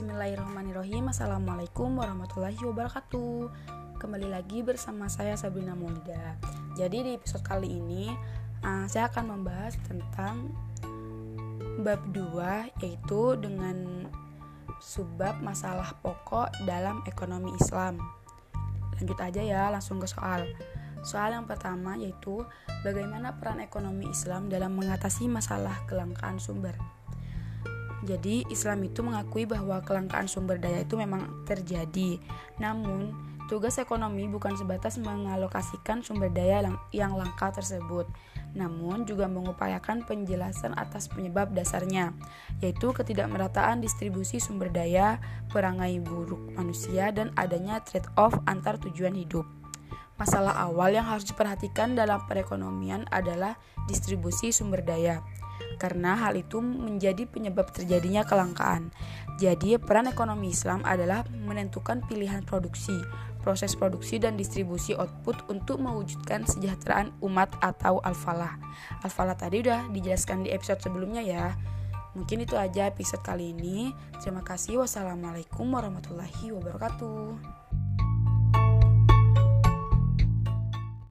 Bismillahirrahmanirrahim. Assalamualaikum warahmatullahi wabarakatuh. Kembali lagi bersama saya Sabrina Molda Jadi di episode kali ini uh, Saya akan membahas tentang Bab 2 Yaitu dengan Subbab masalah pokok dalam ekonomi Islam. Lanjut aja ya langsung ke soal. Soal yang pertama yaitu Bagaimana peran ekonomi Islam dalam mengatasi masalah kelangkaan sumber jadi Islam itu mengakui bahwa kelangkaan sumber daya itu memang terjadi. Namun, tugas ekonomi bukan sebatas mengalokasikan sumber daya yang langka tersebut, namun juga mengupayakan penjelasan atas penyebab dasarnya, yaitu ketidakmerataan distribusi sumber daya, perangai buruk manusia, dan adanya trade-off antar tujuan hidup. Masalah awal yang harus diperhatikan dalam perekonomian adalah distribusi sumber daya karena hal itu menjadi penyebab terjadinya kelangkaan. Jadi, peran ekonomi Islam adalah menentukan pilihan produksi, proses produksi dan distribusi output untuk mewujudkan kesejahteraan umat atau al-falah. Al-falah tadi udah dijelaskan di episode sebelumnya ya. Mungkin itu aja episode kali ini. Terima kasih. Wassalamualaikum warahmatullahi wabarakatuh.